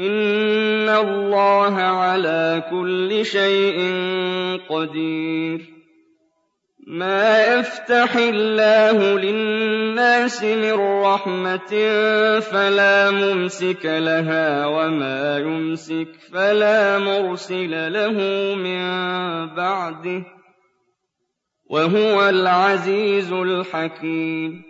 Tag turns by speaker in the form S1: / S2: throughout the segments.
S1: إِنَّ اللَّهَ عَلَىٰ كُلِّ شَيْءٍ قَدِيرٌ مَا يَفْتَحِ اللَّهُ لِلنَّاسِ مِن رَّحْمَةٍ فَلَا مُمْسِكَ لَهَا وَمَا يُمْسِكْ فَلَا مُرْسِلَ لَهُ مِن بَعْدِهِ ۚ وَهُوَ الْعَزِيزُ الْحَكِيمُ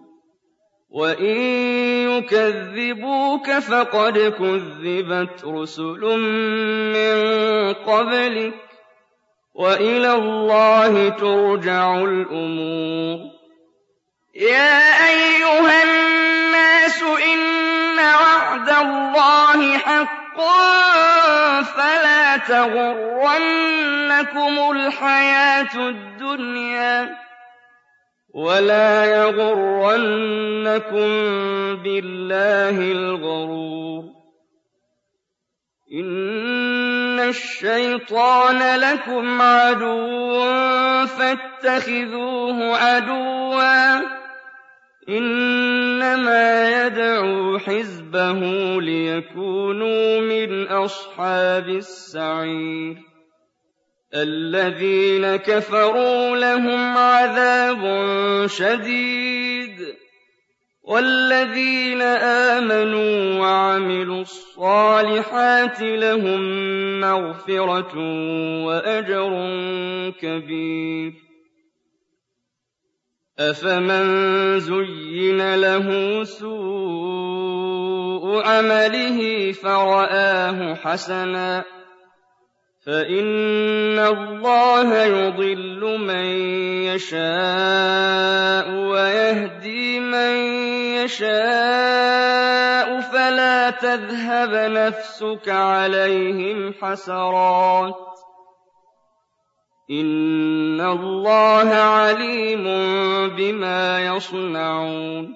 S1: وَإِن يُكَذِّبُوكَ فَقَدْ كُذِّبَتْ رُسُلٌ مِّن قَبْلِكَ ۚ وَإِلَى اللَّهِ تُرْجَعُ الْأُمُورُ يَا أَيُّهَا النَّاسُ إِنَّ وَعْدَ اللَّهِ حَقٌّ فَلَا تَغُرَّنَّكُمُ الْحَيَاةُ الدُّنْيَا وَلَا يَغُرَّنَّكُم بِاللَّهِ الْغَرُورُ إِنَّ الشَّيْطَانَ لَكُمْ عَدُوٌّ فَاتَّخِذُوهُ عَدُوًّا ۚ إِنَّمَا يَدْعُو حِزْبَهُ لِيَكُونُوا مِنْ أَصْحَابِ السَّعِيرِ الَّذِينَ كَفَرُوا لَهُمْ عَذَابٌ شَدِيدٌ ۖ وَالَّذِينَ آمَنُوا وَعَمِلُوا الصَّالِحَاتِ لَهُم مَّغْفِرَةٌ وَأَجْرٌ كَبِيرٌ أَفَمَن زُيِّنَ لَهُ سُوءُ عَمَلِهِ فَرَآهُ حَسَنًا فَإِنَّ اللَّهَ يُضِلُّ مَن يَشَاءُ وَيَهْدِي مَن يَشَاءُ فَلَا تَذْهَبَ نَفْسُكَ عَلَيْهِمْ حَسَرَاتٍ ۚ إِنَّ اللَّهَ عَلِيمٌ بِمَا يَصْنَعُونَ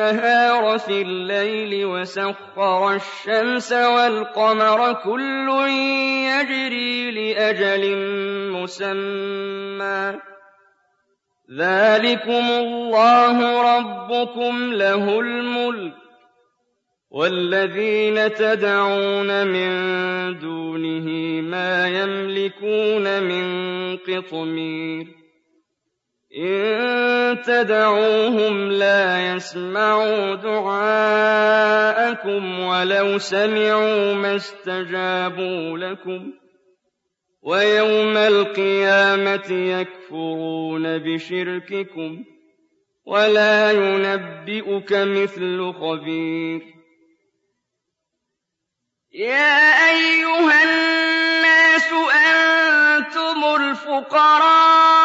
S1: النهار في الليل وسخر الشمس والقمر كل يجري لأجل مسمى. ذلكم الله ربكم له الملك وَالَّذِينَ تَدْعُونَ مِن دُونِهِ مَا يَمْلِكُونَ مِن قِطْمِيرٍ. إِن تَدْعُوهُمْ لَا يَسْمَعُوا دُعَاءَكُمْ وَلَوْ سَمِعُوا مَا اسْتَجَابُوا لَكُمْ ۖ وَيَوْمَ الْقِيَامَةِ يَكْفُرُونَ بِشِرْكِكُمْ ۚ وَلَا يُنَبِّئُكَ مِثْلُ خَبِيرٍ يَا أَيُّهَا النَّاسُ أَنتُمُ الْفُقَرَاءُ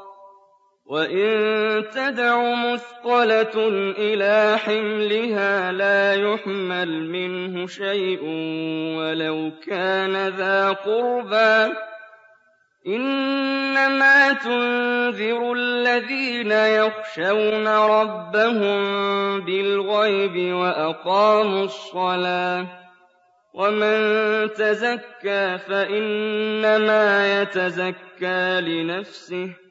S1: وإن تدع مثقلة إلى حملها لا يحمل منه شيء ولو كان ذا قربى إنما تنذر الذين يخشون ربهم بالغيب وأقاموا الصلاة وَمَن تَزَكَّىٰ فَإِنَّمَا يَتَزَكَّىٰ لِنَفْسِهِ ۚ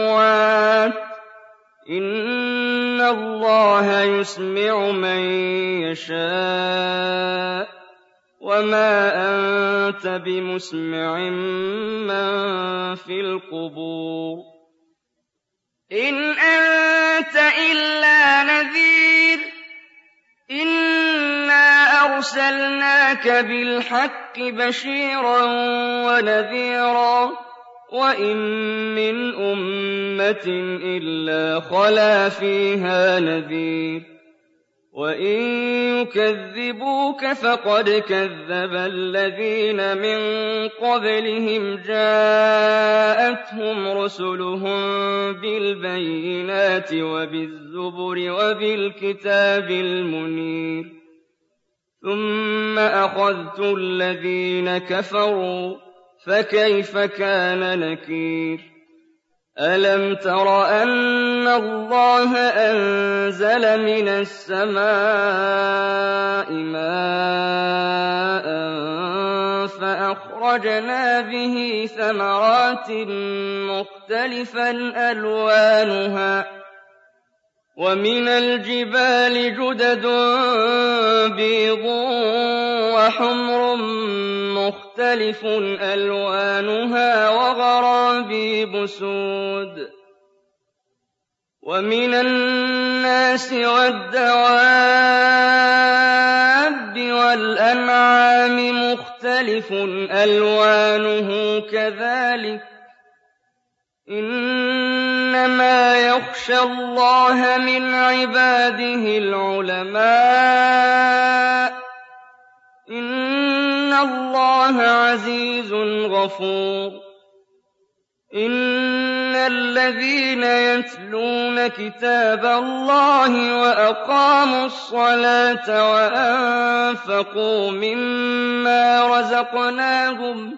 S1: ۚ اللَّهَ يُسْمِعُ مَن يَشَاءُ ۖ وَمَا أَنتَ بِمُسْمِعٍ مَّن فِي الْقُبُورِ إِنْ أَنتَ إِلَّا نَذِيرٌ أَرْسَلْنَاكَ بِالْحَقِّ بَشِيرًا وَنَذِيرًا ۚ وَإِن مِّنْ أُمَّةٍ إِلَّا خَلَا فِيهَا نَذِيرٌ ۚ وَإِن يُكَذِّبُوكَ فَقَدْ كَذَّبَ الَّذِينَ مِن قَبْلِهِمْ جَاءَتْهُمْ رُسُلُهُم بِالْبَيِّنَاتِ وَبِالزُّبُرِ وَبِالْكِتَابِ الْمُنِيرِ ثُمَّ أَخَذْتُ الَّذِينَ كَفَرُوا فَكَيْفَ كَانَ نَكِيرِ؟ أَلَمْ تَرَ أَنَّ اللَّهَ أَنزَلَ مِنَ السَّمَاءِ مَاءً فَأَخْرَجْنَا بِهِ ثَمَرَاتٍ مُّخْتَلِفًا أَلْوَانُهَا وَمِنَ الْجِبَالِ جُدَدٌ بِيضٌ وَحُمْرٌ مُّخْتَلِفٌ أَلْوَانُهَا وَغَرَابِيبُ سُودٌ وَمِنَ النَّاسِ وَالدَّوَابِّ وَالْأَنْعَامِ مُخْتَلِفٌ أَلْوَانُهُ كَذَٰلِكَ إِنَّمَا يَخْشَى اللَّهَ مِنْ عِبَادِهِ الْعُلَمَاءُ ۗ اللَّهَ عَزِيزٌ غَفُورٌ. إِنَّ الَّذِينَ يَتْلُونَ كِتَابَ اللَّهِ وَأَقَامُوا الصَّلَاةَ وَأَنفَقُوا مِمَّا رَزَقْنَاهُمْ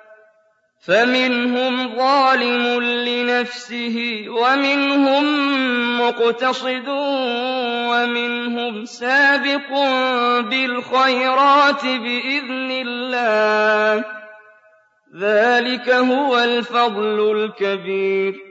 S1: فَمِنْهُمْ ظَالِمٌ لِّنَفْسِهِ وَمِنْهُم مُّقْتَصِدٌ وَمِنْهُمْ سَابِقٌ بِالْخَيْرَاتِ بِإِذْنِ اللَّهِ ۚ. ذَٰلِكَ هُوَ الْفَضْلُ الْكَبِيرُ.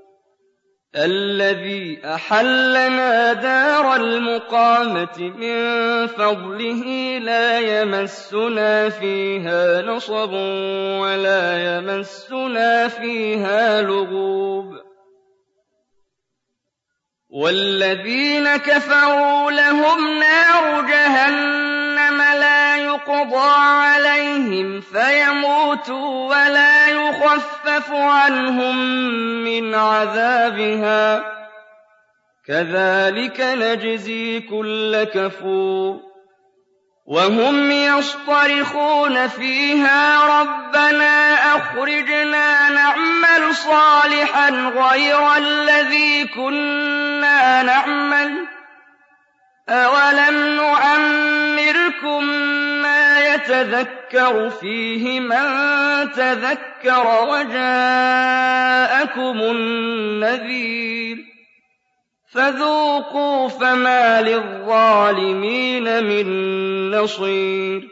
S1: الَّذِي أَحَلَّنَا دَارَ الْمُقَامَةِ مِن فَضْلِهِ لَا يَمَسُّنَا فِيهَا نَصَبٌ وَلَا يَمَسُّنَا فِيهَا لُغُوبٌ. وَالَّذِينَ كَفَرُوا لَهُمْ نَارُ جَهَنَّمَ يُقْضَىٰ عَلَيْهِمْ فَيَمُوتُوا وَلَا يُخَفَّفُ عَنْهُم مِّنْ عَذَابِهَا ۚ. كَذَٰلِكَ نَجْزِي كُلَّ كَفُورٍ. وَهُمْ يَصْطَرِخُونَ فِيهَا رَبَّنَا أَخْرِجْنَا نَعْمَلْ صَالِحًا غَيْرَ الَّذِي كُنَّا يَتَذَكَّرُ فِيهِ مَن تَذَكَّرَ وَجَاءَكُمُ النَّذِيرُ ۖ فَذُوقُوا فَمَا لِلظَّالِمِينَ مِن نَّصِيرٍ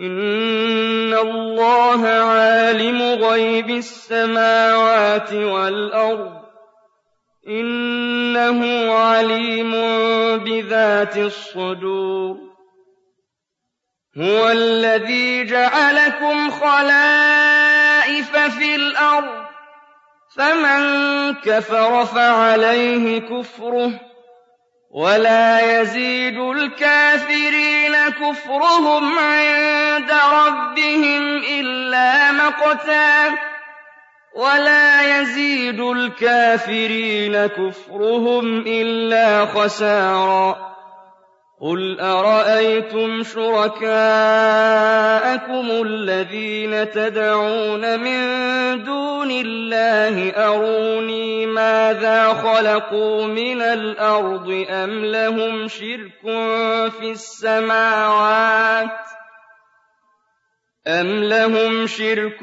S1: إِنَّ اللَّهَ عَالِمُ غَيْبِ السَّمَاوَاتِ وَالْأَرْضِ ۚ إِنَّهُ عَلِيمٌ بِذَاتِ الصُّدُورِ هُوَ الَّذِي جَعَلَكُمْ خَلَائِفَ فِي الْأَرْضِ ۚ. فَمَن كَفَرَ فَعَلَيْهِ كُفْرُهُ ۖ وَلَا يَزِيدُ الْكَافِرِينَ كُفْرُهُمْ عِندَ رَبِّهِمْ إِلَّا مَقْتًا ۖ وَلَا يَزِيدُ الْكَافِرِينَ كُفْرُهُمْ إِلَّا خَسَارًا. قُلْ أَرَأَيْتُمْ شُرَكَاءَكُمُ الَّذِينَ تَدْعُونَ مِن دُونِ اللَّهِ أَرُونِي مَاذَا خَلَقُوا مِنَ الْأَرْضِ أَمْ لَهُمْ شِرْكٌ فِي السَّمَاوَاتِ أَمْ لَهُمْ شِرْكٌ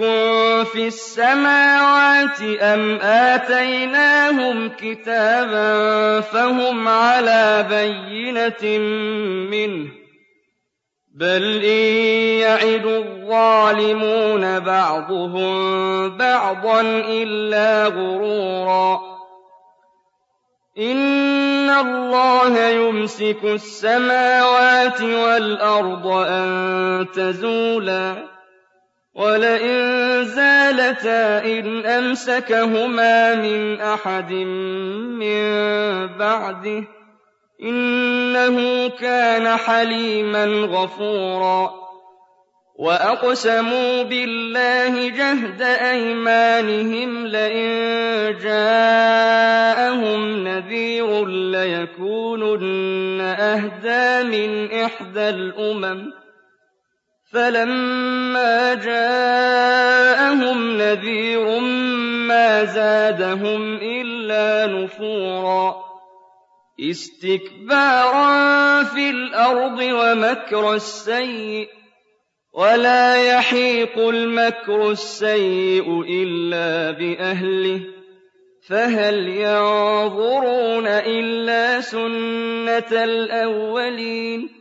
S1: فِي السَّمَاوَاتِ أَمْ آتَيْنَاهُمْ كِتَابًا فَهُمْ عَلَىٰ بَيِّنَةٍ مِّنْهُ ۚ بَلْ إِن يَعِدُ الظَّالِمُونَ بَعْضُهُم بَعْضًا إِلَّا غُرُورًا إِنَّ اللَّهَ يُمْسِكُ السَّمَاوَاتِ وَالْأَرْضَ أَن تَزُولَا وَلَئِن زَالَتَا إِنْ أَمْسَكَهُمَا مِنْ أَحَدٍ مِّن بَعْدِهِ ۚ إِنَّهُ كَانَ حَلِيمًا غَفُورًا وَأَقْسَمُوا بِاللَّهِ جَهْدَ أَيْمَانِهِمْ لَئِن جَاءَهُمْ نَذِيرٌ لَّيَكُونُنَّ أَهْدَىٰ مِنْ إحدى الأمم فلما جاءهم نذير ما زادهم إلا نفورا استكبارا في الأرض ومكر السيئ ولا يحيق المكر السيء إلا بأهله فهل ينظرون إلا سنة الأولين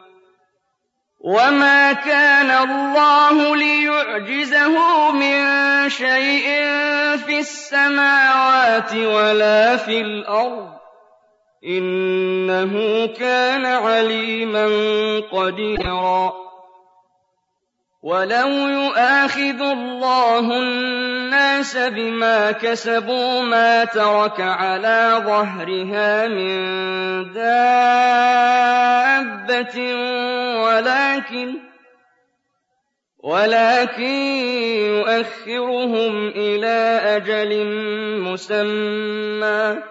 S1: وَمَا كَانَ اللَّهُ لِيُعْجِزَهُ مِن شَيْءٍ فِي السَّمَاوَاتِ وَلَا فِي الْأَرْضِ إِنَّهُ كَانَ عَلِيمًا قَدِيرًا وَلَوْ يُؤَاخِذُ اللَّهُ النَّاسَ بِمَا كَسَبُوا مَا تَرَكَ عَلَىٰ ظَهْرِهَا مِن دَابَّةٍ وَلَٰكِن ولكن يؤخرهم إلى أجل مسمى